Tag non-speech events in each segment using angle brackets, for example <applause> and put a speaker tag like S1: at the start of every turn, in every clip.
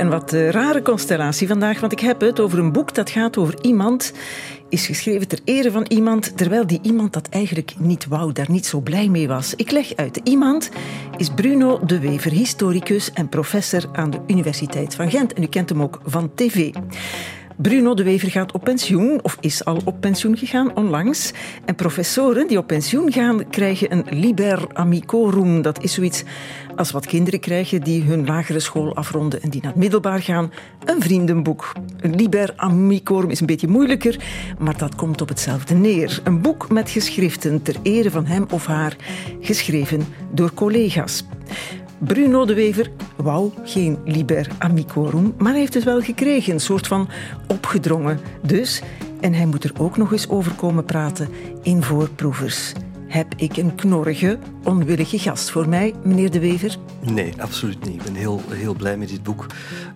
S1: Een wat uh, rare constellatie vandaag, want ik heb het over een boek dat gaat over iemand, is geschreven ter ere van iemand, terwijl die iemand dat eigenlijk niet wou, daar niet zo blij mee was. Ik leg uit. Iemand is Bruno de Wever, historicus en professor aan de Universiteit van Gent. En u kent hem ook van tv. Bruno de Wever gaat op pensioen, of is al op pensioen gegaan onlangs. En professoren die op pensioen gaan, krijgen een liber amicorum. Dat is zoiets als wat kinderen krijgen die hun lagere school afronden en die naar het middelbaar gaan. Een vriendenboek. Een liber amicorum is een beetje moeilijker, maar dat komt op hetzelfde neer. Een boek met geschriften ter ere van hem of haar, geschreven door collega's. Bruno de Wever wou geen liber amicorum, maar hij heeft het wel gekregen, een soort van opgedrongen. Dus, en hij moet er ook nog eens over komen praten in voorproevers heb ik een knorrige, onwillige gast voor mij, meneer De Wever?
S2: Nee, absoluut niet. Ik ben heel, heel blij met dit boek.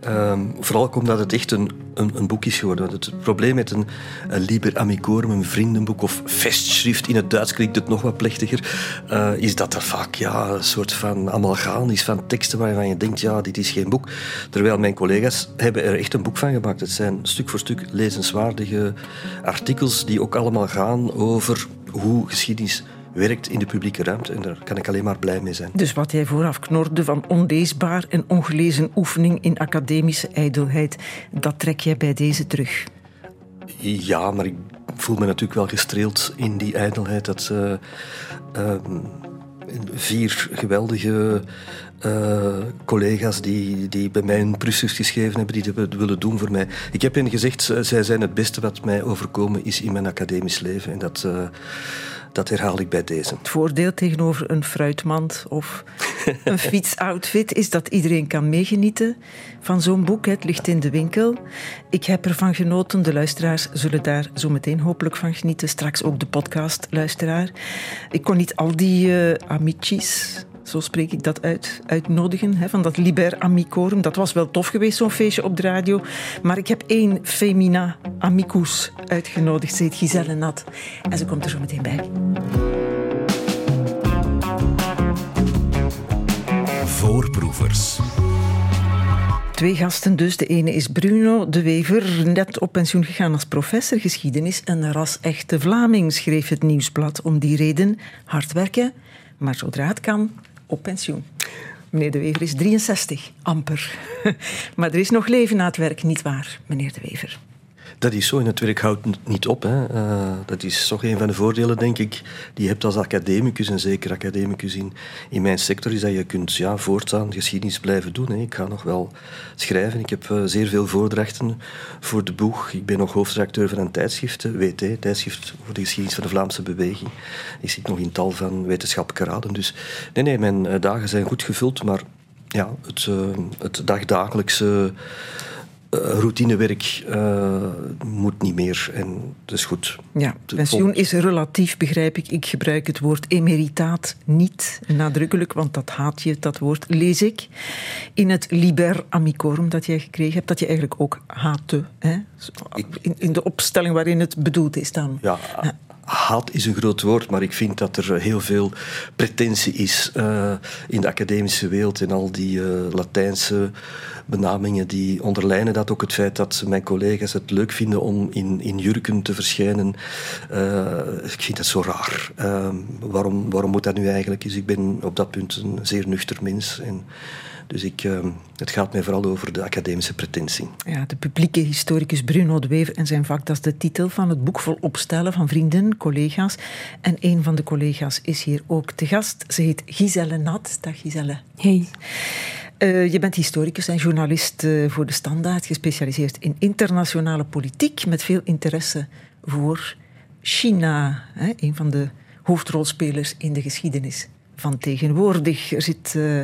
S2: Um, vooral omdat het echt een, een, een, boek is geworden. Het probleem met een, een Liber Amicorum, een vriendenboek of festschrift, in het Duits klinkt het nog wat plechtiger, uh, is dat er vaak ja, een soort van amalgaan is van teksten waarvan je denkt, ja, dit is geen boek. Terwijl mijn collega's hebben er echt een boek van gemaakt. Het zijn stuk voor stuk lezenswaardige artikels die ook allemaal gaan over hoe geschiedenis werkt in de publieke ruimte. En daar kan ik alleen maar blij mee zijn.
S1: Dus wat jij vooraf knorde van onleesbaar en ongelezen oefening in academische ijdelheid, dat trek jij bij deze terug?
S2: Ja, maar ik voel me natuurlijk wel gestreeld in die ijdelheid. Dat uh, uh, vier geweldige uh, collega's die, die bij mij een Prussers geschreven hebben, die het willen doen voor mij. Ik heb hen gezegd, zij zijn het beste wat mij overkomen is in mijn academisch leven. En dat dat herhaal ik bij deze.
S1: Het voordeel tegenover een fruitmand of <laughs> een fietsoutfit is dat iedereen kan meegenieten van zo'n boek. Het ligt in de winkel. Ik heb ervan genoten. De luisteraars zullen daar zo meteen hopelijk van genieten. Straks ook de podcast-luisteraar. Ik kon niet al die uh, amicis zo spreek ik dat uit, uitnodigen, hè, van dat Liber Amicorum. Dat was wel tof geweest, zo'n feestje op de radio. Maar ik heb één Femina Amicus uitgenodigd. Ze heet Giselle Nat. En ze komt er zo meteen bij.
S3: Voorproevers.
S1: Twee gasten dus. De ene is Bruno de Wever, net op pensioen gegaan als professor geschiedenis. Een ras-echte Vlaming, schreef het Nieuwsblad. Om die reden hard werken, maar zodra het kan, op pensioen. Meneer De Wever is 63, amper. <laughs> maar er is nog leven na het werk, niet waar, meneer De Wever?
S2: Dat is zo en het werk houdt niet op. Hè. Uh, dat is toch een van de voordelen, denk ik, die je hebt als academicus, en zeker academicus in, in mijn sector, is dat je kunt ja, voortaan geschiedenis blijven doen. Hè. Ik ga nog wel schrijven. Ik heb uh, zeer veel voordrachten voor de boeg. Ik ben nog hoofdredacteur van een tijdschrift, WT, tijdschrift voor de geschiedenis van de Vlaamse beweging. Ik zit nog in tal van wetenschappelijke raden. Dus nee, nee, mijn dagen zijn goed gevuld, maar ja, het, het dagdagelijkse routinewerk uh, moet niet meer. En dat is goed.
S1: Ja, pensioen is relatief, begrijp ik. Ik gebruik het woord emeritaat niet nadrukkelijk, want dat haat je, dat woord lees ik. In het liber amicorum dat jij gekregen hebt, dat je eigenlijk ook haatte. Hè? In, in de opstelling waarin het bedoeld is dan.
S2: Ja, haat is een groot woord, maar ik vind dat er heel veel pretentie is uh, in de academische wereld en al die uh, Latijnse benamingen die onderlijnen dat ook het feit dat mijn collega's het leuk vinden om in, in jurken te verschijnen. Uh, ik vind dat zo raar. waarom, waarom moet dat nu eigenlijk? Dus ik ben op dat punt een zeer nuchter mens. En, dus ik, uh, het gaat mij vooral over de academische pretentie.
S1: Ja, de publieke historicus Bruno de Wever en zijn vak, dat is de titel van het boek vol opstellen van vrienden, collega's. En een van de collega's is hier ook te gast. Ze heet Giselle Nat. Dag Giselle.
S4: Hey.
S1: Uh, je bent historicus en journalist uh, voor de Standaard, gespecialiseerd in internationale politiek, met veel interesse voor China, hè, een van de hoofdrolspelers in de geschiedenis van tegenwoordig. Er zit uh,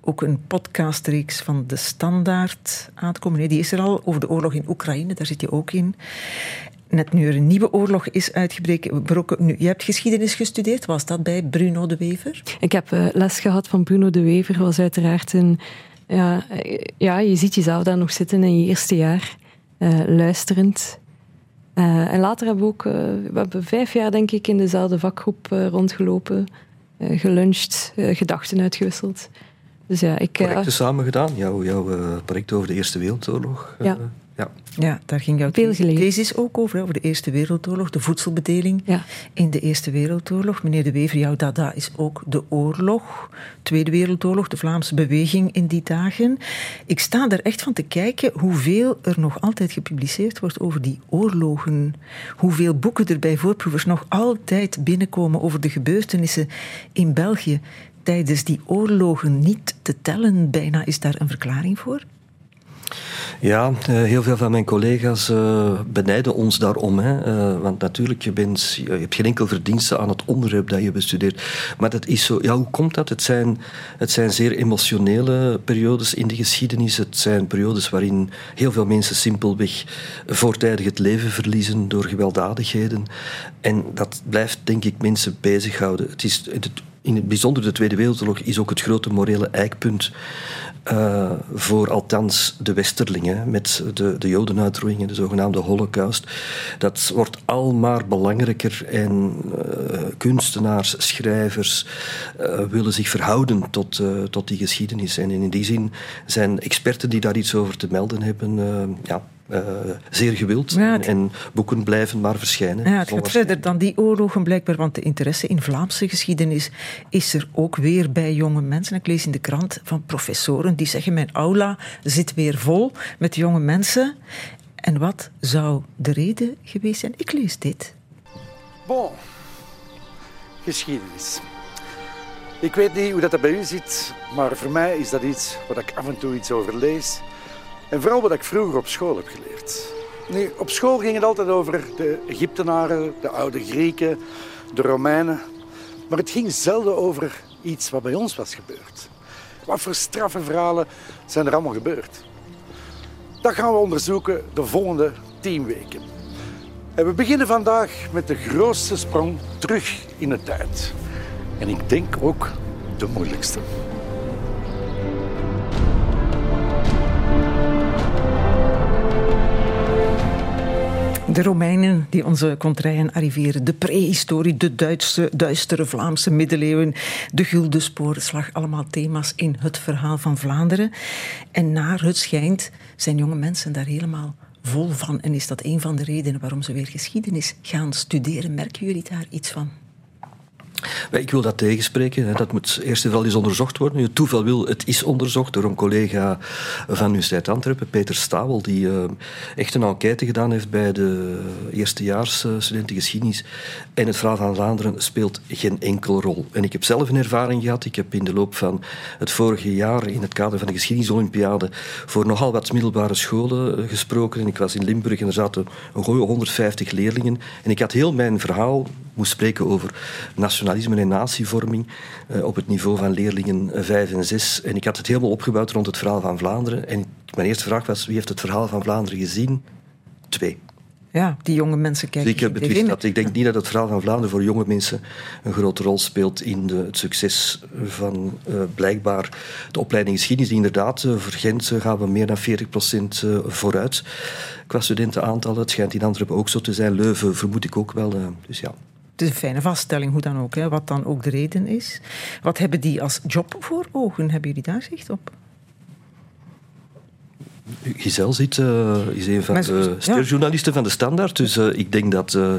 S1: ook een podcastreeks van De Standaard aan te komen. Nee, die is er al over de oorlog in Oekraïne, daar zit je ook in. Net nu er een nieuwe oorlog is uitgebroken. Nu, je hebt geschiedenis gestudeerd. Was dat bij Bruno de Wever?
S4: Ik heb uh, les gehad van Bruno de Wever. was uiteraard een... Ja, ja, je ziet jezelf daar nog zitten in je eerste jaar. Luisterend. en later hebben we ook... we hebben vijf jaar, denk ik, in dezelfde vakgroep rondgelopen geluncht, uh, gedachten uitgewisseld. Dus ja, ik,
S2: Projecten samen gedaan, jouw, jouw project over de Eerste Wereldoorlog.
S4: Ja.
S2: Ja.
S1: ja, daar ging jouw thesis ook over, over de Eerste Wereldoorlog, de voedselbedeling
S4: Ja.
S1: in de Eerste Wereldoorlog. Meneer De Wever, jouw dada is ook de oorlog, Tweede Wereldoorlog, de Vlaamse beweging in die dagen. Ik sta er echt van te kijken hoeveel er nog altijd gepubliceerd wordt over die oorlogen. Hoeveel boeken er bij voorproevers nog altijd binnenkomen over de gebeurtenissen in België tijdens die oorlogen niet te tellen. Bijna is daar een verklaring voor?
S2: Ja, eh, heel veel van mijn collega's uh, benijden ons daarom. Hè. Uh, want natuurlijk, je, bent, je hebt geen enkel verdienste aan het onderwerp dat je bestudeert. Maar dat is zo, ja, hoe komt dat? Het zijn, het zijn zeer emotionele periodes in de geschiedenis. Het zijn periodes waarin heel veel mensen simpelweg voortijdig het leven verliezen door gewelddadigheden. En dat blijft, denk ik, mensen bezighouden. Het is het in het bijzonder de Tweede Wereldoorlog is ook het grote morele eikpunt uh, voor althans de Westerlingen met de, de Jodenuitroeiingen, de zogenaamde Holocaust. Dat wordt al maar belangrijker en uh, kunstenaars, schrijvers uh, willen zich verhouden tot, tot die geschiedenis. En in die zin zijn experten die daar iets over te melden hebben, ja, uh, zeer gewild.
S1: Ja, het...
S2: En boeken blijven maar verschijnen.
S1: Ja, het gaat verder dan die oorlogen blijkbaar, want de interesse in Vlaamse geschiedenis is er ook weer bij jonge mensen. Ik lees in de krant van professoren die zeggen: Mijn aula zit weer vol met jonge mensen. En wat zou de reden geweest zijn? Ik lees dit.
S5: Bon, geschiedenis. Ik weet niet hoe dat bij u zit, maar voor mij is dat iets waar ik af en toe iets over lees. En vooral wat ik vroeger op school heb geleerd. Op school ging het altijd over de Egyptenaren, de oude Grieken, de Romeinen. Maar het ging zelden over iets wat bij ons was gebeurd. Wat voor straffe verhalen zijn er allemaal gebeurd? Dat gaan we onderzoeken de volgende tien weken. En we beginnen vandaag met de grootste sprong terug in de tijd. En ik denk ook de moeilijkste.
S1: De Romeinen die onze kontrijen arriveren, de prehistorie, de Duitse, duistere Vlaamse middeleeuwen, de Gulden Sporenslag, allemaal thema's in het verhaal van Vlaanderen. En naar het schijnt zijn jonge mensen daar helemaal vol van. En is dat een van de redenen waarom ze weer geschiedenis gaan studeren? Merken jullie daar iets van?
S2: Ik wil dat tegenspreken. Dat moet eerst en vooral eens onderzocht worden. Het toeval wil, het is onderzocht door een collega van Universiteit Antwerpen, Peter Stawel, die uh, echt een enquête gedaan heeft bij de eerstejaars uh, studenten geschiedenis. En het verhaal van Vlaanderen speelt geen enkel rol. En ik heb zelf een ervaring gehad. Ik heb in de loop van het vorige jaar in het kader van de geschiedenisolympiade voor nogal wat middelbare scholen uh, gesproken. En ik was in Limburg en er zaten een goeie 150 leerlingen. En ik had heel mijn verhaal moest spreken over nationalisme en natievorming uh, op het niveau van leerlingen 5 en 6. En ik had het helemaal opgebouwd rond het verhaal van Vlaanderen. En mijn eerste vraag was, wie heeft het verhaal van Vlaanderen gezien? Twee.
S1: Ja, die jonge mensen kijken.
S2: Dus ik betwist dat. Ik denk niet dat het verhaal van Vlaanderen voor jonge mensen een grote rol speelt in de, het succes van uh, blijkbaar de opleiding geschiedenis. Inderdaad, uh, voor Gent gaan we meer dan 40% uh, vooruit qua studentenaantallen. Het schijnt in Antwerpen ook zo te zijn. Leuven vermoed ik ook wel. dus ja.
S1: Het is een fijne vaststelling, hoe dan ook, hè, wat dan ook de reden is. Wat hebben die als job voor ogen? Hebben jullie daar zicht op?
S2: Giselle zit, uh, is een van de sterjournalisten van de Standaard. Dus uh, ik denk dat uh,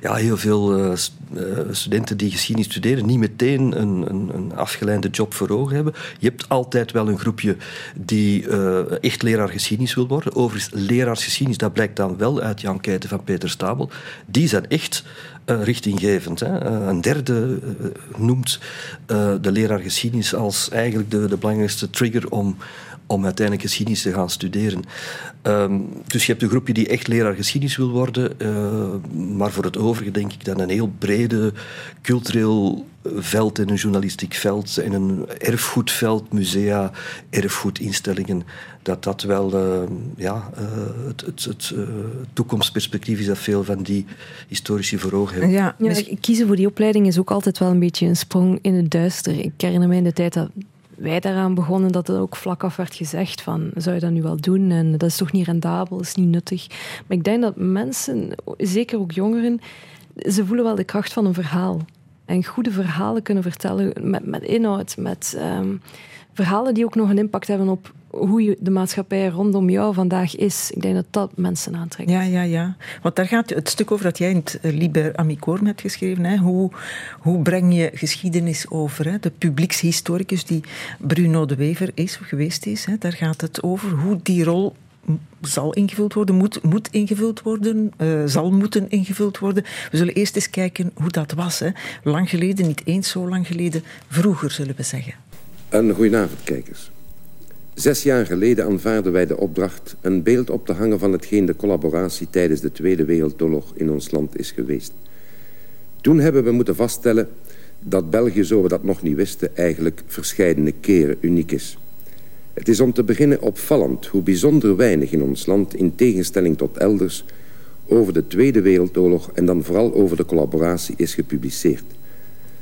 S2: ja, heel veel studenten die geschiedenis studeren niet meteen een, een, een, afgeleide job voor ogen hebben. Je hebt altijd wel een groepje die echt leraar geschiedenis wil worden. Overigens, leraars geschiedenis, dat blijkt dan wel uit de enquête van Peter Stabel. Die zijn echt richtinggevend. Hè. Uh, een derde uh, noemt de leraar geschiedenis als eigenlijk de, de belangrijkste trigger om, om uiteindelijk geschiedenis te gaan studeren. Um, dus je hebt een groepje die echt leraar geschiedenis wil worden, maar voor het overige denk ik dat een heel brede cultureel veld en een journalistiek veld en een erfgoedveld, musea, erfgoedinstellingen, dat dat wel uh, ja, uh, het, het, het uh, toekomstperspectief is dat veel van die historici voor ogen hebben.
S4: Ja, ja, kiezen voor die opleiding is ook altijd wel een beetje een sprong in het duister. Ik herinner me in de tijd dat wij daaraan begonnen, dat er ook vlak af werd gezegd van, zou je dat nu wel doen? En dat is toch niet rendabel, is niet nuttig. Maar ik denk dat mensen, zeker ook jongeren, ze voelen wel de kracht van een verhaal en goede verhalen kunnen vertellen met, met inhoud, met, um, verhalen die ook nog een impact hebben op hoe je de maatschappij rondom jou vandaag is. Ik denk dat dat mensen aantrekt.
S1: Ja, ja, ja. Want daar gaat het stuk over dat jij in het eh, Liber Amicorum hebt geschreven. Hè? Hoe, hoe breng je geschiedenis over? Hè? De publiekshistoricus die Bruno de Wever is of geweest is. Hè? Daar gaat het over hoe die rol zal ingevuld worden, moet, moet ingevuld worden, uh, zal moeten ingevuld worden. We zullen eerst eens kijken hoe dat was. Hè. Lang geleden, niet eens zo lang geleden, vroeger zullen we zeggen.
S6: Een goedenavond, kijkers. Zes jaar geleden aanvaarden wij de opdracht een beeld op te hangen van hetgeen de collaboratie tijdens de Tweede Wereldoorlog in ons land is geweest. Toen hebben we moeten vaststellen dat België, zo we dat nog niet wisten, eigenlijk verscheidene keren uniek is. Het is om te beginnen opvallend hoe bijzonder weinig in ons land, in tegenstelling tot elders, over de Tweede Wereldoorlog en dan vooral over de collaboratie is gepubliceerd.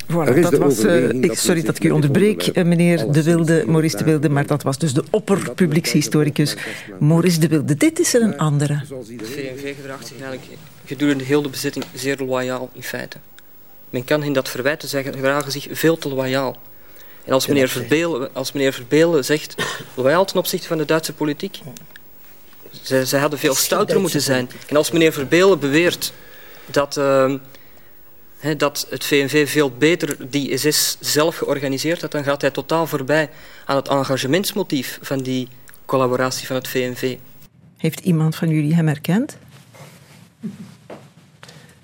S1: Voilà, dat was, uh, ik, sorry dat ik u onderbreek, eh, meneer De Wilde, Maurice De Wilde, maar dat was dus de opperpubliekshistoricus Maurice De Wilde. Dit is er een andere.
S7: De VNV gedraagt zich eigenlijk gedurende heel de bezitting zeer loyaal in feite. Men kan hen dat verwijten, zeggen, gedragen zich veel te loyaal. En als meneer, Verbelen, als meneer Verbelen zegt, loyaal ten opzichte van de Duitse politiek, zij, zij hadden veel stouter moeten zijn. En als meneer Verbelen beweert dat, uh, dat het VNV veel beter die SS zelf georganiseerd had, dan gaat hij totaal voorbij aan het engagementsmotief van die collaboratie van het VNV.
S1: Heeft iemand van jullie hem herkend?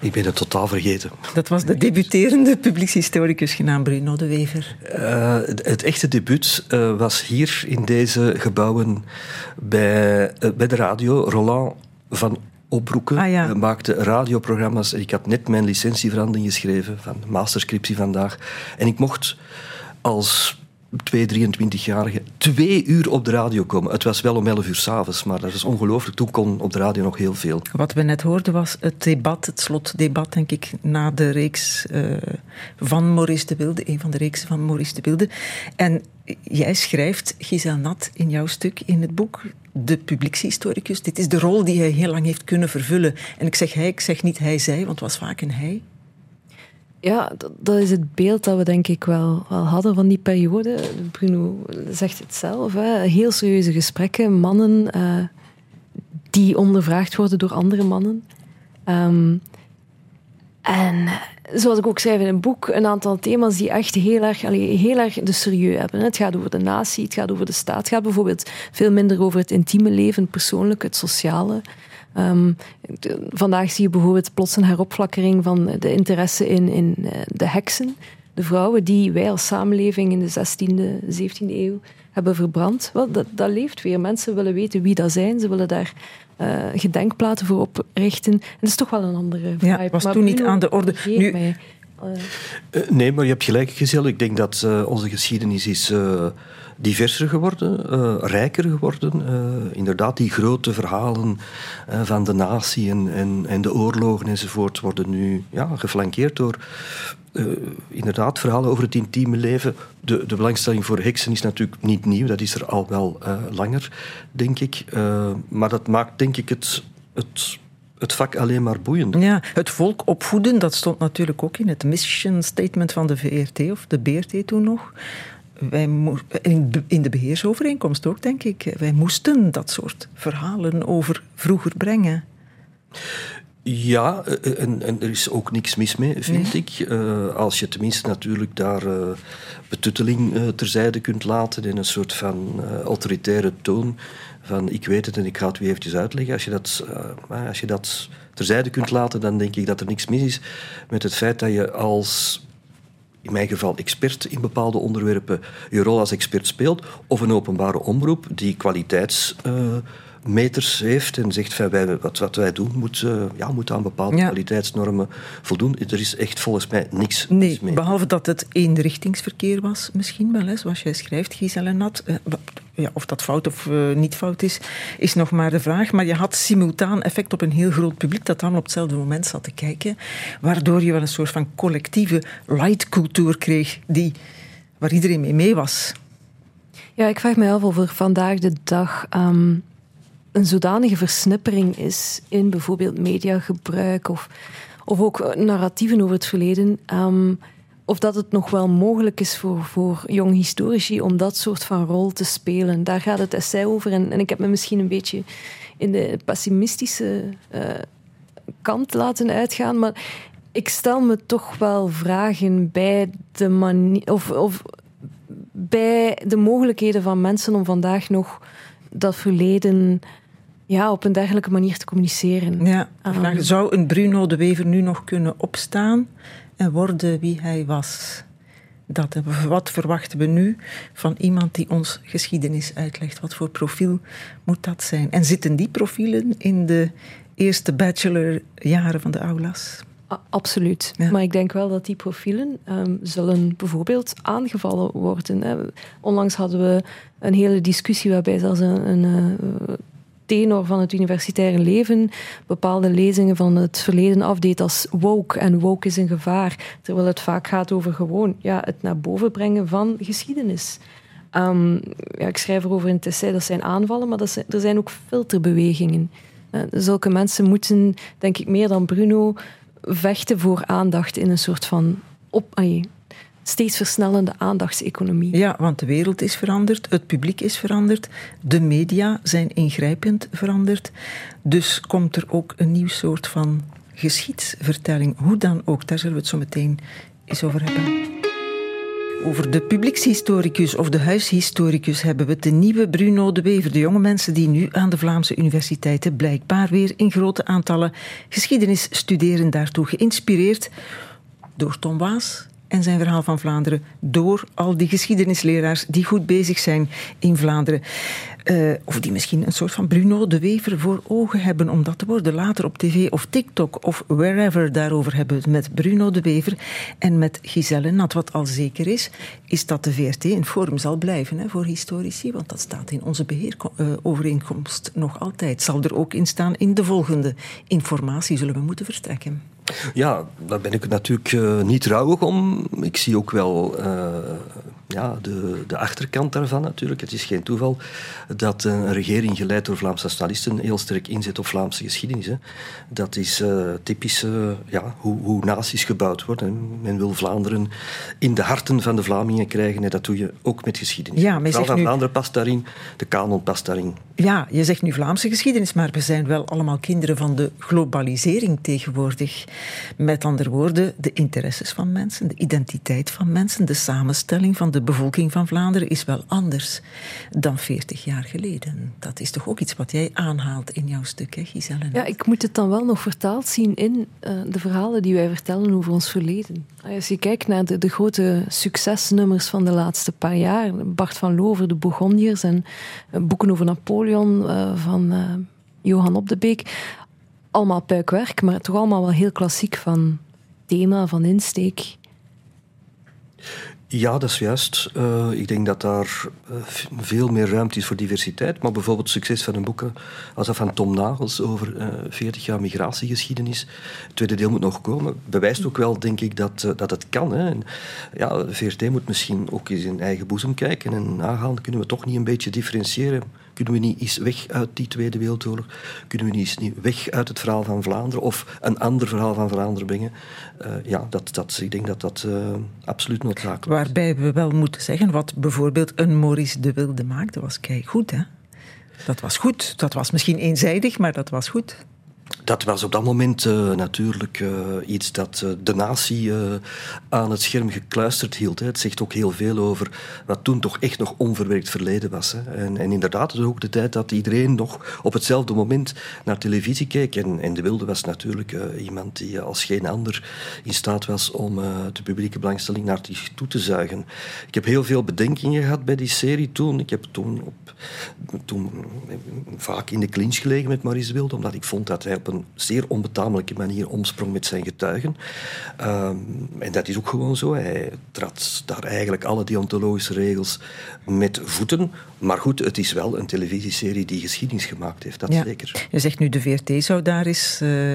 S2: Ik ben het totaal vergeten.
S1: Dat was de debuterende publiekshistoricus genaamd Bruno de Wever.
S2: Uh, het echte debuut uh, was hier in deze gebouwen bij, uh, bij de radio. Roland van Opbroeken
S1: ah, ja.
S2: maakte radioprogramma's. Ik had net mijn licentieverandering geschreven, van masterscriptie vandaag. En ik mocht als 2, 23-jarige twee uur op de radio komen. Het was wel om 11 uur s'avonds, maar dat is ongelooflijk. Toen kon op de radio nog heel veel.
S1: Wat we net hoorden was het debat, het slotdebat, denk ik, na de reeks uh, van Maurice de Wilde, een van de reeksen van Maurice de Wilde. En jij schrijft, Giselle Nat, in jouw stuk in het boek, de publiekshistoricus. Dit is de rol die hij heel lang heeft kunnen vervullen. En ik zeg hij, ik zeg niet hij, zij, want het was vaak een hij.
S4: Ja, dat, is het beeld dat we denk ik wel, hadden van die periode. Bruno zegt het zelf. Hè. Heel serieuze gesprekken, mannen uh, die ondervraagd worden door andere mannen. Um, en zoals ik ook schrijf in een boek, een aantal thema's die echt heel erg, heel erg de serieus hebben. Het gaat over de natie, het gaat over de staat. Het gaat bijvoorbeeld veel minder over het intieme leven, het persoonlijke, het sociale. De, vandaag zie je bijvoorbeeld plots een heropflakkering van de interesse in, in uh, de heksen. De vrouwen die wij als samenleving in de 16e, 17e eeuw hebben verbrand. Dat, dat leeft weer. Mensen willen weten wie dat zijn. Ze willen daar uh, gedenkplaten voor oprichten. En dat is toch wel een andere vibe.
S1: Ja, was maar toen niet aan de orde. Nu,
S4: mij,
S2: uh, nee, maar je hebt gelijk, Giselle. Ik denk dat onze geschiedenis is diverser geworden, uh, rijker geworden. Uh, inderdaad, die grote verhalen uh, van de natie en, en, en, de oorlogen enzovoort worden nu ja, geflankeerd door inderdaad verhalen over het intieme leven. De, de belangstelling voor heksen is natuurlijk niet nieuw, dat is er al wel langer, denk ik. maar dat maakt, denk ik, het, het het vak alleen maar boeiend.
S1: Ja, het volk opvoeden, dat stond natuurlijk ook in het mission statement van de VRT of de BRT toen nog wij in de beheersovereenkomst ook, denk ik. Wij moesten dat soort verhalen over vroeger brengen.
S2: Ja, eh, en, en, er is ook niks mis mee, vind nee. ik. Uh, als je tenminste natuurlijk daar uh, betutteling uh, terzijde kunt laten in een soort van autoritaire toon. Van ik weet het en ik ga het weer eventjes uitleggen. Als je, dat, als je dat terzijde kunt laten, dan denk ik dat er niks mis is met het feit dat je als in mijn geval expert in bepaalde onderwerpen, je rol als expert speelt, of een openbare omroep die kwaliteitsmeters uh, heeft en zegt van wij, wat, wat wij doen moet, uh, ja, moet aan bepaalde ja. kwaliteitsnormen voldoen. Er is echt volgens mij niks
S1: nee,
S2: mee.
S1: Behalve dat het eenrichtingsverkeer was, misschien wel, hè, zoals jij schrijft, Giselle Nat. Uh, ja, of dat fout of uh, niet fout is, is nog maar de vraag. Maar je had simultaan effect op een heel groot publiek dat dan op hetzelfde moment zat te kijken. Waardoor je wel een soort van collectieve lightcultuur kreeg die, waar iedereen mee mee was.
S4: Ja, ik vraag me af of er vandaag de dag um, een zodanige versnippering is in bijvoorbeeld mediagebruik of, of ook narratieven over het verleden. Um, of dat het nog wel mogelijk is voor, voor jong historici om dat soort van rol te spelen. Daar gaat het essay over. En, en ik heb me misschien een beetje in de pessimistische uh, kant laten uitgaan. Maar ik stel me toch wel vragen bij de manier. Of, of bij de mogelijkheden van mensen om vandaag nog dat verleden ja, op een dergelijke manier te communiceren.
S1: Ja, vraag, zou een Bruno de Wever nu nog kunnen opstaan en worden wie hij was? Dat, wat verwachten we nu van iemand die ons geschiedenis uitlegt? Wat voor profiel moet dat zijn? En zitten die profielen in de eerste bachelorjaren van de aulas?
S4: Absoluut. Maar ik denk wel dat die profielen um, zullen bijvoorbeeld aangevallen worden. Hè. Onlangs hadden we een hele discussie waarbij zelfs een, een, eh, tenor van het universitaire leven bepaalde lezingen van het verleden afdeed als woke. En woke is een gevaar. Terwijl het vaak gaat over gewoon ja, het naar boven brengen van geschiedenis. Um, ja, ik schrijf erover in het essay, dat zijn aanvallen, maar dat zijn, er zijn ook filterbewegingen. Uh, zulke mensen moeten, denk ik, meer dan Bruno vechten voor aandacht in een soort van op, steeds versnellende aandachtseconomie.
S1: Ja, want de wereld is veranderd, het publiek is veranderd, de media zijn ingrijpend veranderd. Dus komt er ook een nieuw soort van geschiedsvertelling. Hoe dan ook, daar zullen we het zo meteen eens over hebben. Over de publiekshistoricus of de huishistoricus hebben we de nieuwe Bruno de Wever. De jonge mensen die nu aan de Vlaamse universiteiten blijkbaar weer in grote aantallen geschiedenis studeren. Daartoe geïnspireerd door Tom Waas, en zijn verhaal van Vlaanderen door al die geschiedenisleraars die goed bezig zijn in Vlaanderen. Uh, of die misschien een soort van Bruno de Wever voor ogen hebben om dat te worden. Later op tv of TikTok of wherever daarover hebben met Bruno de Wever en met Giselle Nat. Wat al zeker is, is dat de VRT een forum zal blijven hè, voor historici. Want dat staat in onze beheerovereenkomst nog altijd. Zal er ook in staan in de volgende informatie zullen we moeten verstrekken.
S2: Ja, daar ben ik natuurlijk uh, niet rouwig om. Ik zie ook wel uh, ja, de, de achterkant daarvan natuurlijk. Het is geen toeval dat een regering geleid door Vlaamse nationalisten heel sterk inzet op Vlaamse geschiedenis. Hè. Dat is uh, typisch ja, hoe, hoe naties gebouwd worden. Men wil Vlaanderen in de harten van de Vlamingen krijgen en dat doe je ook met geschiedenis. Ja, maar van nu... Vlaanderen past daarin, de kanon past daarin.
S1: Ja, je zegt nu Vlaamse geschiedenis, maar we zijn wel allemaal kinderen van de globalisering tegenwoordig. Met andere woorden, de interesses van mensen, de identiteit van mensen, de samenstelling van de bevolking van Vlaanderen is wel anders dan 40 jaar geleden. Dat is toch ook iets wat jij aanhaalt in jouw stuk, hè, Giselle?
S4: Ja, ik moet het dan wel nog vertaald zien in uh, de verhalen die wij vertellen over ons verleden. Als je kijkt naar de, grote succesnummers van de laatste paar jaar, Bart van Lover, de Bourgondiërs en uh, boeken over Napoleon uh, van Johan Op de Beek allemaal puikwerk, maar toch allemaal wel heel klassiek van thema, van insteek.
S2: Ja, dat is juist. Uh, ik denk dat daar veel meer ruimte is voor diversiteit. Maar bijvoorbeeld het succes van een boek als dat van Tom Nagels over uh, eh, 40 jaar migratiegeschiedenis. Het tweede deel moet nog komen. Bewijst ook wel, denk ik, dat, dat het kan. Hè. Ja, VRT moet misschien ook eens in eigen boezem kijken en nagaan. Kunnen we toch niet een beetje differentiëren? Kunnen we niet eens weg uit die Tweede Wereldoorlog? Kunnen we niet eens weg uit het verhaal van Vlaanderen of een ander verhaal van Vlaanderen brengen? Uh, ja, dat, dat, ik denk dat dat uh, absoluut noodzakelijk is.
S1: Waarbij we wel moeten zeggen, wat bijvoorbeeld een Maurice de Wilde maakte, was kijk goed, hè? Dat was goed. Dat was misschien eenzijdig, maar dat was goed
S2: dat was op dat moment uh, natuurlijk uh, iets dat uh, de natie aan het scherm gekluisterd hield. Hè. Het zegt ook heel veel over wat toen toch echt nog onverwerkt verleden was. Hè. En, inderdaad, het ook de tijd dat iedereen nog op hetzelfde moment naar televisie keek. En, en De Wilde was natuurlijk iemand die als geen ander in staat was om de publieke belangstelling naar zich toe te zuigen. Ik heb heel veel bedenkingen gehad bij die serie toen. Ik heb toen, op, toen vaak in de clinch gelegen met Maurice Wilde, omdat ik vond dat hij op een zeer onbetamelijke manier omsprong met zijn getuigen. Um, en dat is ook gewoon zo. Hij trad daar eigenlijk alle deontologische regels met voeten. Maar goed, het is wel een televisieserie die geschiedenis gemaakt heeft, dat zeker.
S1: Je zegt nu, de VRT zou daar eens uh,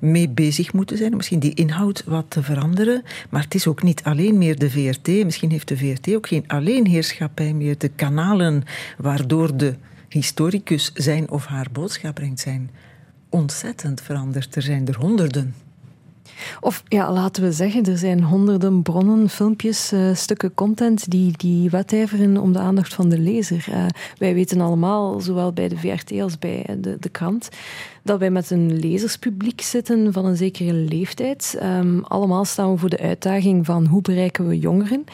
S1: mee bezig moeten zijn, misschien die inhoud wat te veranderen. Maar het is ook niet alleen meer de VRT. Misschien heeft de VRT ook geen alleenheerschappij meer. De kanalen waardoor de historicus zijn of haar boodschap brengt zijn ontzettend veranderd. Er zijn er honderden.
S4: Of ja, laten we zeggen, er zijn honderden bronnen, filmpjes, uh, stukken content die, die wedijveren om de aandacht van de lezer. Uh, wij weten allemaal, zowel bij de VRT als bij de, de krant, dat wij met een lezerspubliek zitten van een zekere leeftijd. Um, allemaal staan we voor de uitdaging van hoe bereiken we jongeren.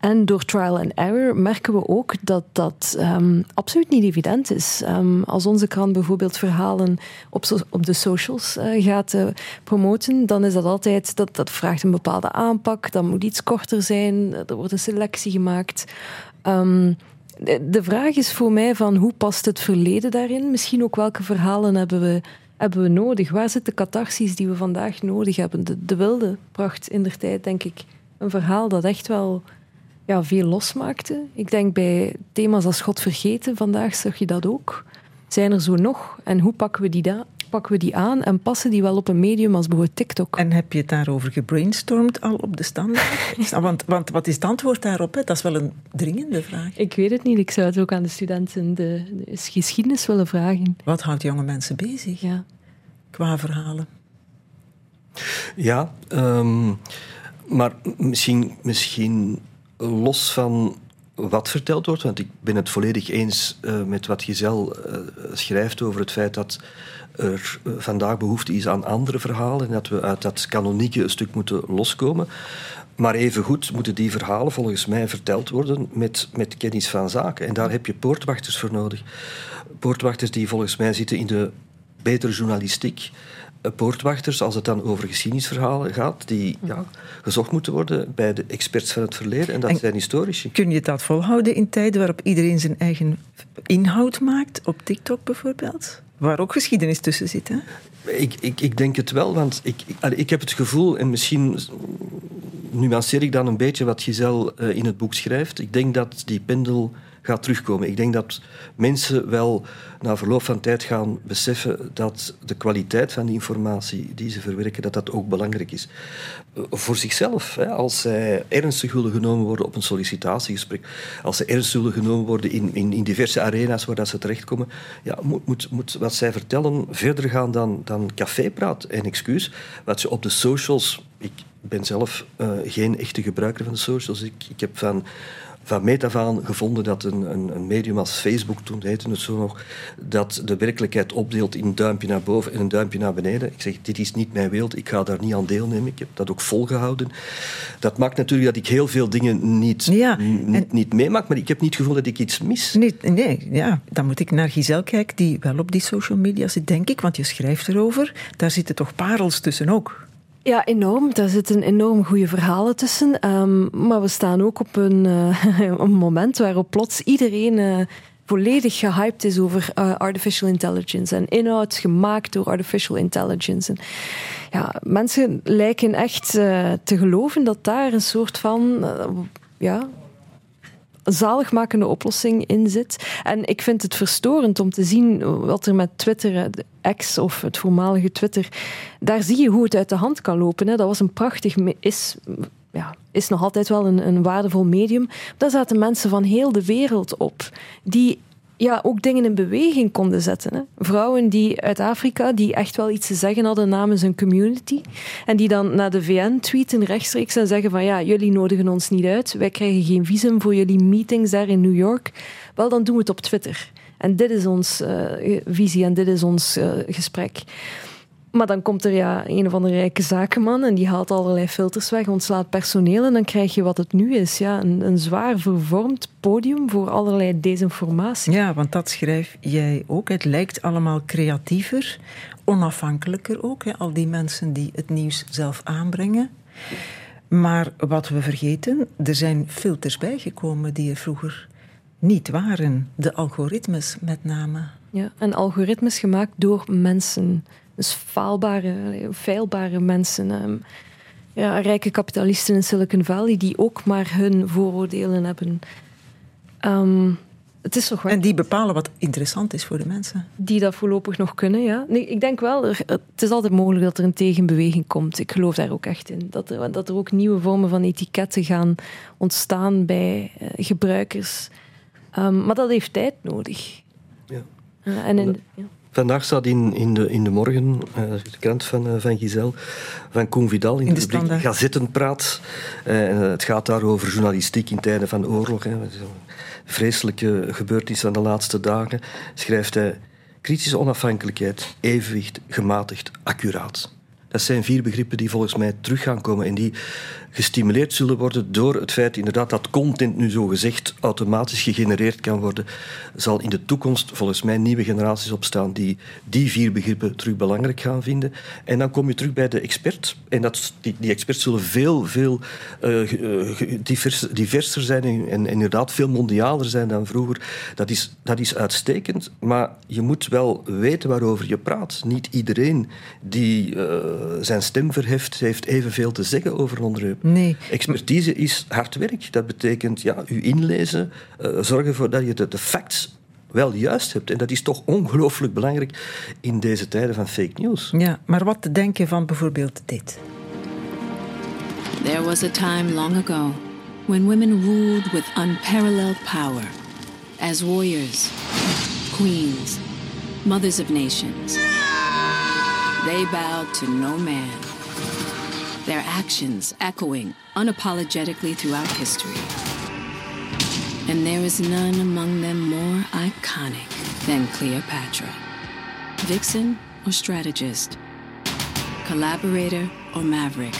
S4: En door trial and error merken we ook dat dat um, absoluut niet evident is. Um, als onze krant bijvoorbeeld verhalen op, op de socials uh, gaat uh, promoten, dan is dat altijd, dat, dat vraagt een bepaalde aanpak, dat moet iets korter zijn, er wordt een selectie gemaakt. De, de vraag is voor mij van hoe past het verleden daarin? Misschien ook welke verhalen hebben we hebben we nodig? Waar zit de catharsis die we vandaag nodig hebben? De, de wilde bracht in der tijd, denk ik, een verhaal dat echt wel ja, veel losmaakte. Ik denk bij thema's als God vergeten, vandaag zag je dat ook. Zijn er zo nog? En hoe pakken we die, da pakken we die aan en passen die wel op een medium als bijvoorbeeld TikTok?
S1: En heb je het daarover gebrainstormd al op de standaard? <laughs> want, want wat is het antwoord daarop? Hè? Dat is wel een dringende vraag.
S4: Ik weet het niet. Ik zou het ook aan de studenten de, de geschiedenis willen vragen.
S1: Wat houdt jonge mensen bezig
S4: ja.
S1: qua verhalen?
S2: Ja, um, maar misschien, misschien los van wat verteld wordt, want ik ben het volledig eens uh, met wat Giselle uh, schrijft over het feit dat er uh, vandaag behoefte is aan andere verhalen en dat we uit dat kanonieke een stuk moeten loskomen. Maar evengoed moeten die verhalen volgens mij verteld worden met, met kennis van zaken. En daar heb je poortwachters voor nodig. Poortwachters die volgens mij zitten in de betere journalistiek poortwachters, als het dan over geschiedenisverhalen gaat, die ja, gezocht moeten worden bij de experts van het verleden. En dat en zijn historici.
S1: Kun je dat volhouden in tijden waarop iedereen zijn eigen inhoud maakt, op TikTok bijvoorbeeld? Waar ook geschiedenis tussen zit, hè?
S2: Ik, ik, ik denk het wel, want ik, ik, ik heb het gevoel, en misschien nuanceer ik dan een beetje wat Giselle uh, in het boek schrijft. Ik denk dat die pendel gaat terugkomen. Ik denk dat mensen wel na verloop van tijd gaan beseffen dat de kwaliteit van de informatie die ze verwerken, dat dat ook belangrijk is. Eh, voor zichzelf, hè, als zij ernstig willen genomen worden op een sollicitatiegesprek, als ze ernstig willen genomen worden in, in, diverse arena's waar dat ze terechtkomen, ja, moet, moet, moet wat zij vertellen verder gaan dan, dan cafépraat. En excuus, wat ze op de socials... Ik ben zelf uh, geen echte gebruiker van de socials. Ik, ik heb van van meet af aan gevonden dat een, een, een, medium als Facebook, toen heette het zo nog, dat de werkelijkheid opdeelt in een duimpje naar boven en een duimpje naar beneden. Ik zeg, dit is niet mijn wereld, ik ga daar niet aan deelnemen. Ik heb dat ook volgehouden. Dat maakt natuurlijk dat ik heel veel dingen niet, ja, niet, niet meemaak, maar ik heb niet het gevoel dat ik iets mis.
S1: Nee, nee, ja, dan moet ik naar Giselle kijken, die wel op die social media zit, denk ik, want je schrijft erover. Daar zitten toch parels tussen ook.
S4: Ja, enorm. Daar zitten enorm goede verhalen tussen. Um, maar we staan ook op een, <laughs> een moment waarop plots iedereen uh, volledig gehyped is over uh, artificial intelligence en inhoud gemaakt door artificial intelligence. En, ja, mensen lijken echt te geloven dat daar een soort van ja, zaligmakende oplossing in zit. En ik vind het verstorend om te zien wat er met Twitter, X of het voormalige Twitter, daar zie je hoe het uit de hand kan lopen. Hè. Dat was een prachtig, is, ja, is nog altijd wel een, een waardevol medium. Daar zaten mensen van heel de wereld op, die ja, ook dingen in beweging konden zetten. Hè. Vrouwen die uit Afrika, die echt wel iets te zeggen hadden namens hun community. En die dan naar de VN tweeten rechtstreeks en zeggen van ja, jullie nodigen ons niet uit. Wij krijgen geen visum voor jullie meetings daar in New York. Wel, dan doen we het op Twitter. En dit is ons uh, visie en dit is ons uh, gesprek. Maar dan komt er ja, een of andere rijke zakenman en die haalt allerlei filters weg, ontslaat personeel en dan krijg je wat het nu is. Ja, een, een zwaar vervormd podium voor allerlei desinformatie.
S1: Ja, want dat schrijf jij ook. Het lijkt allemaal creatiever, onafhankelijker ook. Hè? Al die mensen die het nieuws zelf aanbrengen. Maar wat we vergeten, er zijn filters bijgekomen die er vroeger niet waren. De algoritmes met name.
S4: Ja, en algoritmes gemaakt door mensen. Dus faalbare, feilbare mensen. Ehm, ja, rijke kapitalisten in Silicon Valley die ook maar hun vooroordelen hebben. Um, het is toch wel...
S1: En die bepalen wat interessant is voor de mensen.
S4: Die dat voorlopig nog kunnen, ja. Nee, ik denk wel, er, het is altijd mogelijk dat er een tegenbeweging komt. Ik geloof daar ook echt in. Dat er, dat er ook nieuwe vormen van etiketten gaan ontstaan bij uh, gebruikers. Um, maar dat heeft tijd nodig.
S2: Ja.
S4: Uh, en in, ja
S2: Vandaag staat in, in, de, in de morgen, uh, de krant van, uh, van Giselle, van Koen Vidal in, in de, de rubriek Gazettenpraat. Uh, het gaat daar over journalistiek in tijden van oorlog. Hè. Vreselijke gebeurtenis van de laatste dagen. Schrijft hij kritische onafhankelijkheid, evenwicht, gematigd, accuraat. Dat zijn vier begrippen die volgens mij terug gaan komen en die gestimuleerd zullen worden door het feit inderdaad dat content nu zo gezegd automatisch gegenereerd kan worden, zal in de toekomst volgens mij nieuwe generaties opstaan die die vier begrippen terug belangrijk gaan vinden. En dan kom je terug bij de expert. En dat, die, die experts zullen veel, veel uh, divers, diverser zijn en, inderdaad veel mondialer zijn dan vroeger. Dat is, dat is uitstekend, maar je moet wel weten waarover je praat. Niet iedereen die uh, zijn stem verheft, heeft evenveel te zeggen over een.
S1: Nee.
S2: Expertise is hard werk. Dat betekent ja, u inlezen, uh, zorgen ervoor dat je de, de facts wel juist hebt. En dat is toch ongelooflijk belangrijk in deze tijden van fake news.
S1: Ja, maar wat te denken van bijvoorbeeld dit?
S8: There was a time long ago when women ruled with unparalleled power as warriors, queens, mothers of nations. They bowed to no man. Their actions echoing unapologetically throughout history. And there is none among them more iconic than Cleopatra. Vixen or strategist, collaborator or maverick,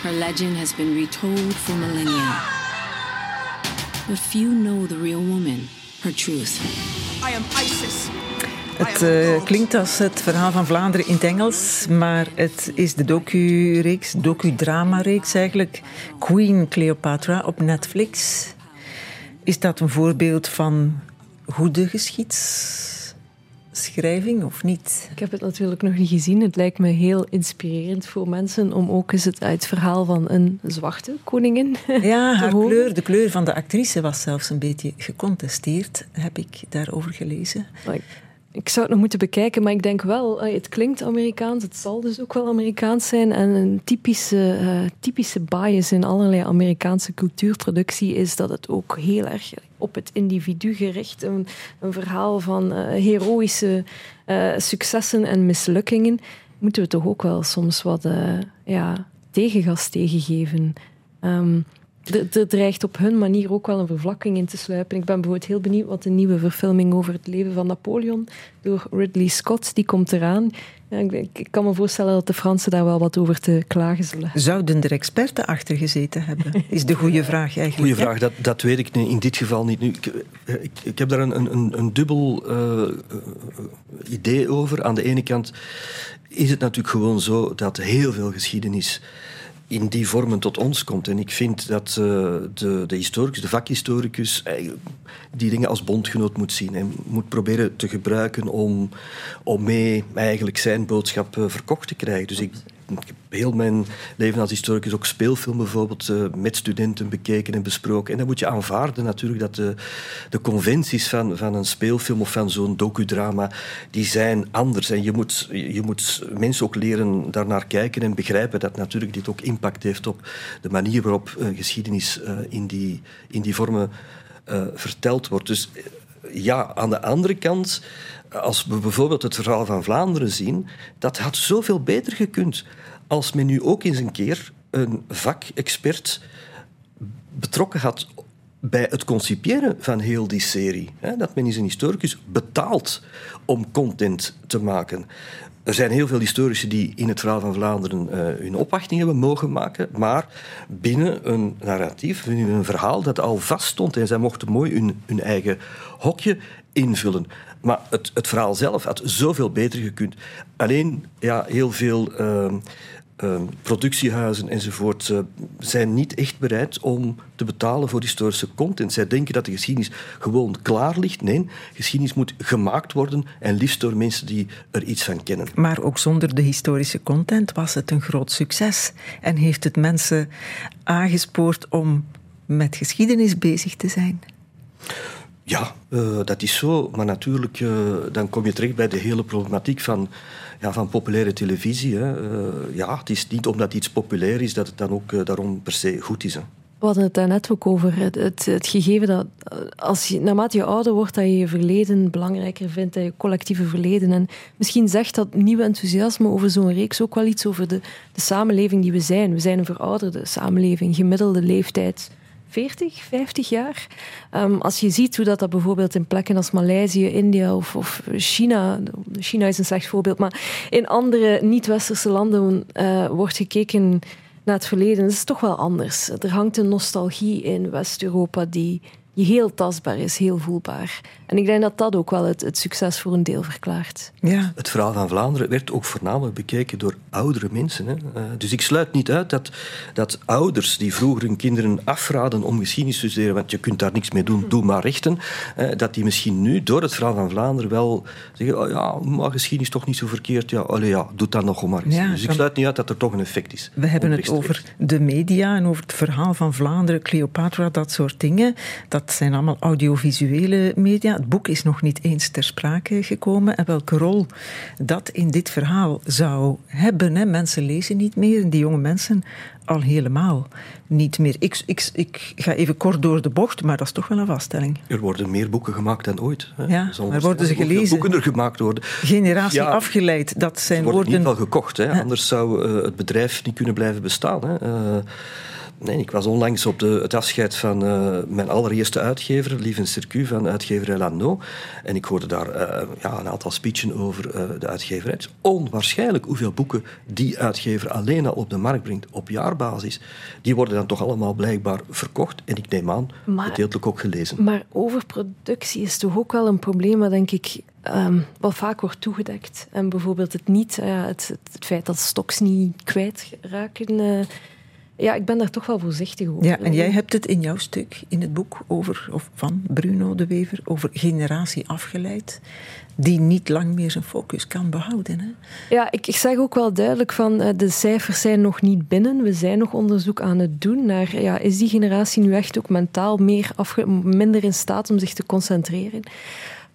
S8: her legend has been retold for millennia. But few know the real woman, her truth. I am Isis.
S1: Het uh, klinkt als het verhaal van Vlaanderen in het Engels, maar het is de docu-reeks, docu-drama-reeks eigenlijk. Queen Cleopatra op Netflix. Is dat een voorbeeld van goede geschiedschrijving of niet?
S4: Ik heb het natuurlijk nog niet gezien. Het lijkt me heel inspirerend voor mensen om ook eens het uit het verhaal van een zwarte koningin <laughs>
S1: Ja, haar
S4: horen.
S1: kleur, de kleur van de actrice was zelfs een beetje gecontesteerd, heb ik daarover gelezen.
S4: Ik zou het nog moeten bekijken, maar ik denk wel, het klinkt Amerikaans, het zal dus ook wel Amerikaans zijn. En een typische, uh, typische bias in allerlei Amerikaanse cultuurproductie is dat het ook heel erg op het individu gericht, een, een verhaal van uh, heroïsche successen en mislukkingen, moeten we toch ook wel soms wat ja, tegengas tegengeven. Um, er dreigt op hun manier ook wel een vervlakking in te sluipen. Ik ben bijvoorbeeld heel benieuwd wat de nieuwe verfilming over het leven van Napoleon door Ridley Scott, die komt eraan. Ja, ik, kan me voorstellen dat de Fransen daar wel wat over te klagen zullen.
S1: Zouden er experten achter gezeten hebben? Is de goede vraag eigenlijk.
S2: Goeie vraag, dat, dat weet ik in dit geval niet. Nu, ik, ik, ik heb daar een, een, een dubbel uh, idee over. Aan de ene kant is het natuurlijk gewoon zo dat heel veel geschiedenis in die vormen tot ons komt. En ik vind dat uh, de, de historicus, de vakhistoricus, die dingen als bondgenoot moet zien en moet proberen te gebruiken om, om mee eigenlijk zijn boodschap uh, verkocht te krijgen. Dus ik, ik heb heel mijn leven als historicus ook speelfilm bijvoorbeeld uh, met studenten bekeken en besproken. En dan moet je aanvaarden natuurlijk dat de, de conventies van, van een speelfilm of van zo'n docudrama, die zijn anders. En je moet, je moet mensen ook leren daarnaar kijken en begrijpen dat natuurlijk dit ook impact heeft op de manier waarop uh, geschiedenis uh, in, die, in die vormen verteld wordt. Dus ja, aan de andere kant als we bijvoorbeeld het verhaal van Vlaanderen zien, dat had zoveel beter gekund als men nu ook eens een keer een vakexpert betrokken had bij het concipiëren van heel die serie. Dat men eens een historicus betaalt om content te maken. Er zijn heel veel historici die in het verhaal van Vlaanderen uh, hun opwachting hebben mogen maken, maar binnen een narratief, binnen een verhaal dat al vaststond en zij mochten mooi hun, hun eigen hokje invullen. Maar het, het verhaal zelf had zoveel beter gekund. Alleen, ja, heel veel uh, uh, productiehuizen enzovoort uh, zijn niet echt bereid om te betalen voor historische content. Zij denken dat de geschiedenis gewoon klaar ligt. Nee, geschiedenis moet gemaakt worden en liefst door mensen die er iets van kennen.
S1: Maar ook zonder de historische content was het een groot succes en heeft het mensen aangespoord om met geschiedenis bezig te zijn.
S2: Ja, uh, dat is zo. Maar natuurlijk, uh, dan kom je terecht bij de hele problematiek van, ja, van populaire televisie. Hè. Uh, ja, het is niet omdat iets populair is dat het dan ook daarom per se goed is. Hè.
S4: We hadden het daarnet ook over het, het, het, gegeven dat als je, naarmate je ouder wordt, dat je je verleden belangrijker vindt, dat je collectieve verleden. En misschien zegt dat nieuwe enthousiasme over zo'n reeks ook wel iets over de, de samenleving die we zijn. We zijn een verouderde samenleving, gemiddelde leeftijd 40, 50 jaar. Um, als je ziet hoe dat, dat bijvoorbeeld in plekken als Maleisië, India of, of China, China is een slecht voorbeeld, maar in andere niet-westerse landen uh, wordt gekeken naar het verleden, dat is toch wel anders. Er hangt een nostalgie in West-Europa die heel tastbaar is, heel voelbaar. En ik denk dat dat ook wel het, het, succes voor een deel verklaart.
S2: Ja. Het verhaal van Vlaanderen werd ook voornamelijk bekeken door oudere mensen. Hè. Uh, dus ik sluit niet uit dat, dat ouders die vroeger hun kinderen afraden om geschiedenis te studeren, want je kunt daar niks mee doen, doe maar rechten, uh, dat die misschien nu door het verhaal van Vlaanderen wel zeggen, oh ja, maar geschiedenis toch niet zo verkeerd, ja, allee, ja doe dat nog maar eens. Ja, dus ik sluit niet uit dat er toch een effect is.
S1: We hebben het over de media en over het verhaal van Vlaanderen, Cleopatra, dat soort dingen. Dat zijn allemaal audiovisuele media. Het boek is nog niet eens ter sprake gekomen. En welke rol dat in dit verhaal zou hebben. Hè? Mensen lezen niet meer en die jonge mensen al helemaal niet meer. Ik, ik, ik ga even kort door de bocht, maar dat is toch wel een vaststelling.
S2: Er worden meer boeken gemaakt dan ooit. Hè?
S1: Ja, maar worden ze gelezen?
S2: boeken er gemaakt worden.
S1: Generatie afgeleid, dat zijn
S2: woorden...
S1: worden...
S2: niet wel gekocht, hè? anders zou uh, het bedrijf niet kunnen blijven bestaan. Hè? Uh, Nee, ik was onlangs op de, het afscheid van uh, mijn allereerste uitgever, Lieven Circuit, van uitgever Elano. En ik hoorde daar uh, ja, een aantal speechen over uh, de uitgeverij. Het is onwaarschijnlijk hoeveel boeken die uitgever alleen al op de markt brengt op jaarbasis. Die worden dan toch allemaal blijkbaar verkocht. En ik neem aan, gedeeltelijk ook gelezen.
S4: Maar overproductie is toch ook wel een probleem wat denk ik um, wat vaak wordt toegedekt. En bijvoorbeeld het niet, het, het, het, feit dat stocks niet kwijtraken ja, ik ben daar toch wel voorzichtig over.
S1: Ja, en jij hebt het in jouw stuk, in het boek over, of van Bruno de Wever, over generatie afgeleid, die niet lang meer zijn focus kan behouden. Hè?
S4: Ja, ik, ik zeg ook wel duidelijk van, uh, de cijfers zijn nog niet binnen. We zijn nog onderzoek aan het doen naar, ja, is die generatie nu echt ook mentaal meer minder in staat om zich te concentreren?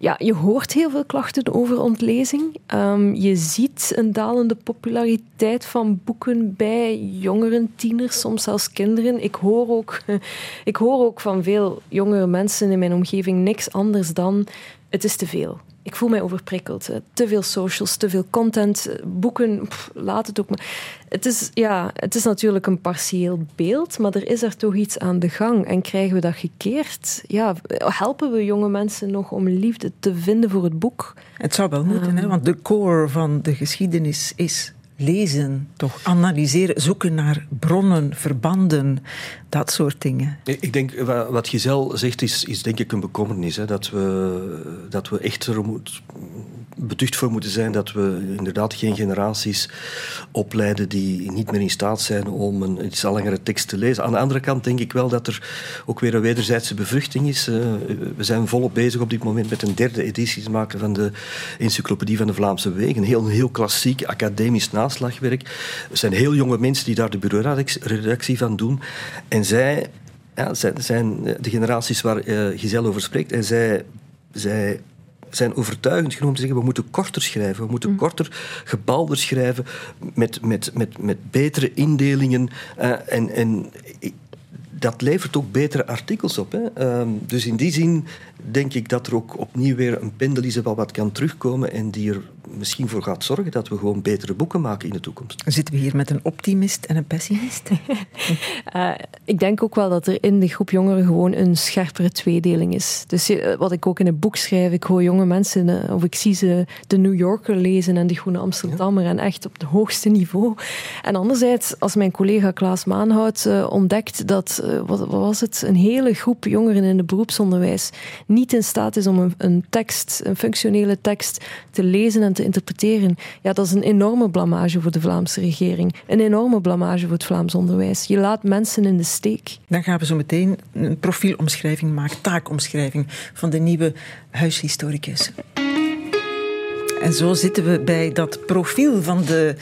S4: Ja, je hoort heel veel klachten over ontlezing. Um, je ziet een dalende populariteit van boeken bij jongeren, tieners, soms zelfs kinderen. Ik hoor ook, <laughs> ik hoor ook van veel jongere mensen in mijn omgeving niks anders dan het is te veel ik voel mij overprikkeld. Te veel socials, te veel content, boeken, laat het ook maar. Het is, ja, het is natuurlijk een partieel beeld, maar er is er toch iets aan de gang. En krijgen we dat gekeerd? Ja, helpen we jonge mensen nog om liefde te vinden voor het boek?
S1: Het zou wel moeten, hè? Ehm. want de core van de geschiedenis is lezen, toch analyseren, zoeken naar bronnen, verbanden, dat soort dingen.
S2: Ik denk, wat Giselle zegt, is, is denk ik een bekommernis. Hè, dat, we, dat we echt er moet, beducht voor moeten zijn dat we inderdaad geen generaties opleiden die niet meer in staat zijn om een iets langere tekst te lezen. Aan de andere kant denk ik wel dat er ook weer een wederzijdse bevruchting is. We zijn volop bezig op dit moment met een derde editie te maken van de Encyclopedie van de Vlaamse Wegen. Een heel, heel klassiek academisch naslagwerk. Er zijn heel jonge mensen die daar de bureauredactie van doen. En zij ja, zijn, zijn de generaties waar uh, Giselle over spreekt. En zij, zij zijn overtuigend genomen te zeggen we moeten korter schrijven, we moeten mm. korter, gebalder schrijven, met, met, met, met betere indelingen. Uh, en, en dat levert ook betere artikels op. Hè. Uh, dus in die zin denk ik dat er ook opnieuw weer een pendel is wel wat kan terugkomen en die er misschien voor gaat zorgen dat we gewoon betere boeken maken in de toekomst.
S1: Zitten we hier met een optimist en een pessimist?
S4: uh, <laughs> ik denk ook wel dat er in de groep jongeren gewoon een scherpere tweedeling is. Dus uh, wat ik ook in het boek schrijf, ik hoor jonge mensen, uh, of ik zie ze de New Yorker lezen en de Groene Amsterdammer ja. en echt op het hoogste niveau. En anderzijds, als mijn collega Klaas Maanhout ontdekt dat, wat, wat was het, een hele groep jongeren in het beroepsonderwijs niet in staat is om een, een, tekst, een functionele tekst, te lezen en te interpreteren, ja, dat is een enorme blamage voor de Vlaamse regering. Een enorme blamage voor het Vlaams onderwijs. Je laat mensen in de steek.
S1: Dan gaan we zo meteen een profielomschrijving maken, taakomschrijving van de nieuwe huishistoricus. En zo zitten we bij dat profiel van de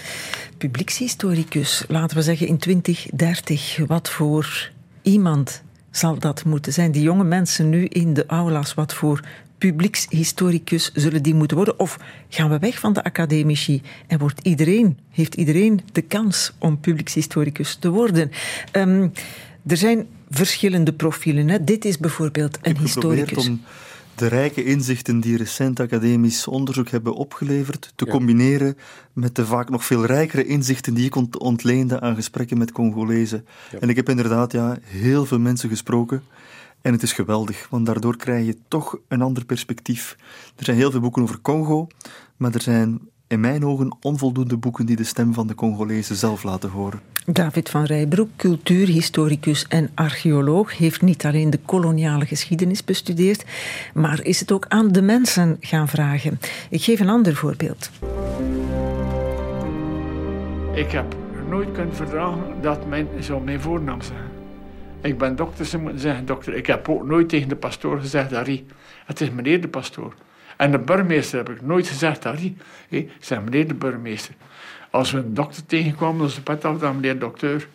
S1: publiekshistoricus, laten we zeggen in 2030. Wat voor iemand zal dat moeten zijn? Die jonge mensen nu in de aula's, wat voor publiekshistoricus zullen die moeten worden? Of gaan we weg van de academici en wordt iedereen, heeft iedereen de kans om publiekshistoricus te worden? Um, er zijn verschillende profielen. Hè. Dit is bijvoorbeeld een historicus.
S9: om de rijke inzichten die recent academisch onderzoek hebben opgeleverd te combineren met de vaak nog veel rijkere inzichten die ik ontleende aan gesprekken met Congolezen. En ik heb inderdaad ja, heel veel mensen gesproken. En het is geweldig, want daardoor krijg je toch een ander perspectief. Er zijn heel veel boeken over Congo, maar er zijn in mijn ogen onvoldoende boeken die de stem van de Congolezen zelf laten horen.
S1: David van Rijbroek, cultuurhistoricus en archeoloog, heeft niet alleen de koloniale geschiedenis bestudeerd, maar is het ook aan de mensen gaan vragen. Ik geef een ander voorbeeld.
S10: Ik heb nooit kunnen verdragen dat men zo mijn voornaam zeggen. Ik ben dokter, ze moeten zeggen dokter. Ik heb ook nooit tegen de pastoor gezegd, Harry, het is meneer de pastoor. En de burgemeester heb ik nooit gezegd, Harry, ik zeg meneer de burgemeester. Als we een dokter tegenkwamen, dan pet af dan meneer dokter.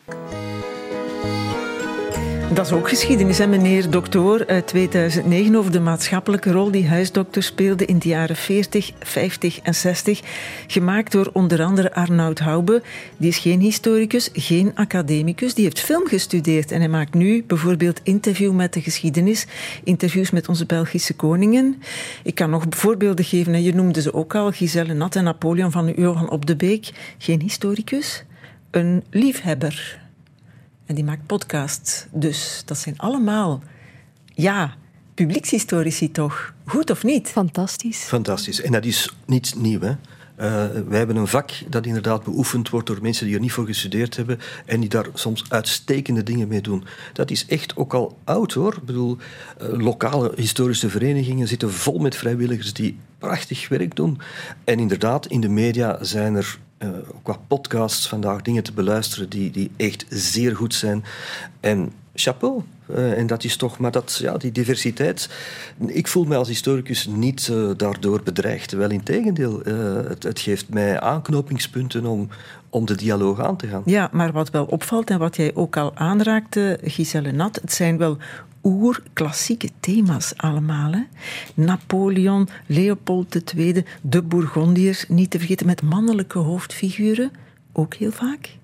S1: Dat is ook geschiedenis, hè, meneer Dokter uit 2009 over de maatschappelijke rol die huisdokter speelde in de jaren 40, 50 en 60. Gemaakt door onder andere Arnoud Hoube. Die is geen historicus, geen academicus. Die heeft film gestudeerd en hij maakt nu bijvoorbeeld interview met de geschiedenis, interviews met onze Belgische koningen. Ik kan nog voorbeelden geven. Je noemde ze ook al, Giselle Nat en Napoleon van Johan op de Beek. Geen historicus, een liefhebber en die maakt podcasts. Dus dat zijn allemaal, ja, publiekshistorici toch? Goed of niet?
S4: Fantastisch.
S2: Fantastisch. En dat is niet nieuw, hè? Uh, wij hebben een vak dat inderdaad beoefend wordt door mensen die er niet voor gestudeerd hebben en die daar soms uitstekende dingen mee doen. Dat is echt ook al oud hoor. Ik bedoel, uh, lokale historische verenigingen zitten vol met vrijwilligers die prachtig werk doen. En inderdaad, in de media zijn er uh, qua podcasts vandaag dingen te beluisteren die, die echt zeer goed zijn. En chapeau. Uh, en dat is toch, maar dat, ja, die diversiteit. Ik voel mij als historicus niet uh, daardoor bedreigd. Wel in tegendeel, het, het, geeft mij aanknopingspunten om, om de dialoog aan te gaan.
S1: Ja, maar wat wel opvalt en wat jij ook al aanraakte, Giselle Nat, het zijn wel oerklassieke thema's allemaal. Hè? Napoleon, Leopold II, de Bourgondiërs, niet te vergeten met mannelijke hoofdfiguren, ook heel vaak.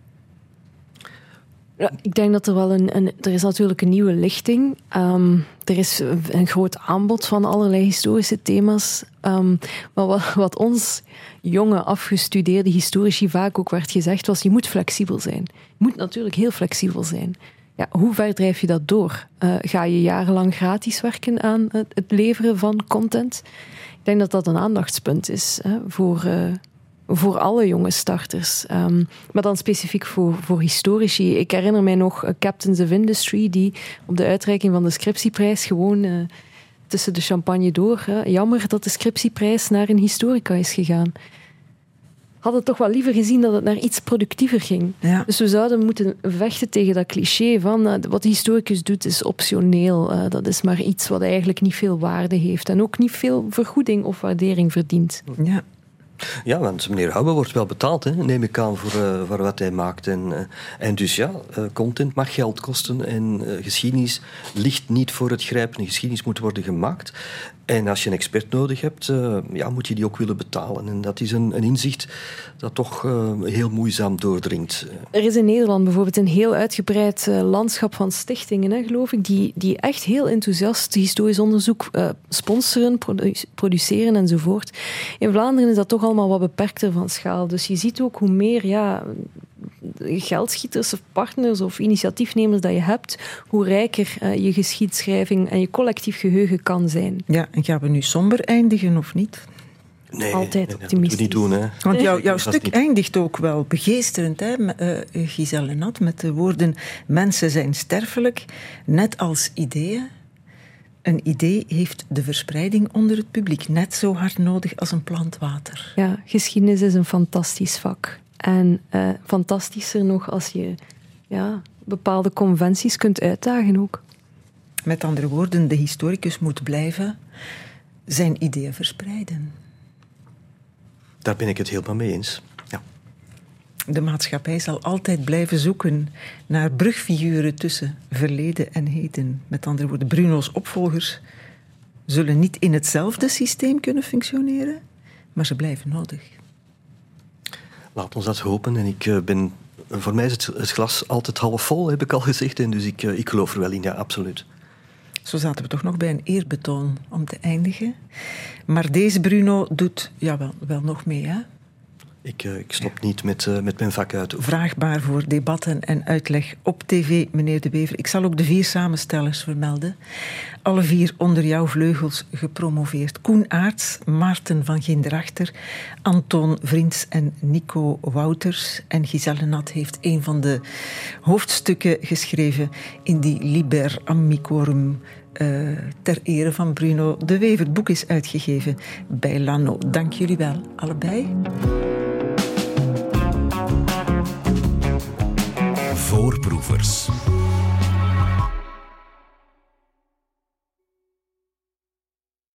S4: Ja, ik denk dat er wel een, Er is natuurlijk een nieuwe lichting. Um, er is een groot aanbod van allerlei historische thema's. Um, maar wat, wat, ons jonge, afgestudeerde historici vaak ook werd gezegd, was: je moet flexibel zijn. Je moet natuurlijk heel flexibel zijn ja, hoe ver drijf je dat door? Uh, ga je jarenlang gratis werken aan het, het, leveren van content? Ik denk dat dat een aandachtspunt is hè, voor, uh, voor alle jonge starters. Um, maar dan specifiek voor, voor historici. Ik herinner mij nog uh, Captains of Industry, die op de uitreiking van de scriptieprijs gewoon tussen de champagne door. Hè, jammer dat de scriptieprijs naar een historica is gegaan hadden toch wel liever gezien dat het naar iets productiever ging.
S1: Ja.
S4: Dus we zouden moeten vechten tegen dat cliché van uh, wat de historicus doet is optioneel. Uh, dat is maar iets wat eigenlijk niet veel waarde heeft en ook niet veel vergoeding of waardering verdient.
S1: Ja.
S2: Ja, want meneer Houwe wordt wel betaald, hè, neem ik aan, voor, uh, voor wat hij maakt. En, uh, en dus ja, uh, content mag geld kosten en geschiedenis ligt niet voor het grijpen. Geschiedenis moet worden gemaakt. En als je een expert nodig hebt, ja, moet je die ook willen betalen. En dat is een, een inzicht dat toch heel moeizaam doordringt.
S4: Er is in Nederland bijvoorbeeld een heel uitgebreid landschap van stichtingen, hè, geloof ik, die, die echt heel enthousiast historisch onderzoek sponsoren, produ produceren enzovoort. In Vlaanderen is dat toch allemaal wat beperkter van schaal. Dus je ziet ook hoe meer ja, geldschieters of partners of initiatiefnemers dat je hebt, hoe rijker uh, je geschiedschrijving en je collectief geheugen kan zijn.
S1: Ja, en gaan we nu somber eindigen of niet?
S2: Nee,
S4: Altijd
S2: nee,
S4: optimistisch.
S2: Dat moeten we niet doen, hè.
S1: Want jou, jouw stuk eindigt ook wel begeesterend, hè, uh, Giselle Nat, met de woorden: Mensen zijn sterfelijk, net als ideeën. Een idee heeft de verspreiding onder het publiek net zo hard nodig als een plant water.
S4: Ja, geschiedenis is een fantastisch vak. En uh, fantastischer nog als je ja, bepaalde conventies kunt uitdagen ook.
S1: Met andere woorden, de historicus moet blijven zijn ideeën verspreiden.
S2: Daar ben ik het helemaal mee eens.
S1: De maatschappij zal altijd blijven zoeken naar brugfiguren tussen verleden en heden. Met andere woorden, Bruno's opvolgers zullen niet in hetzelfde systeem kunnen functioneren, maar ze blijven nodig.
S2: Laat ons dat hopen. En ik ben voor mij is het, het, glas altijd half vol, heb ik al gezegd. En dus ik, ik geloof er wel in, ja, absoluut.
S1: Zo zaten we toch nog bij een eerbetoon om te eindigen. Maar deze Bruno doet ja, wel, wel nog mee, hè?
S2: Ik, uh, ik stop niet met, uh, met mijn vak uit.
S1: Vraagbaar voor debatten en uitleg op tv, meneer De Bever. Ik zal ook de vier samenstellers vermelden. Alle vier onder jouw vleugels gepromoveerd. Koen Aarts, Maarten van Ginderachter, Anton Vriends en Nico Wouters. En Giselle Nat heeft een van de hoofdstukken geschreven in die Liber Amicorum uh, ter ere van Bruno de Wever. Het boek is uitgegeven bij Lano. Dank jullie wel, allebei.
S3: Voorproevers.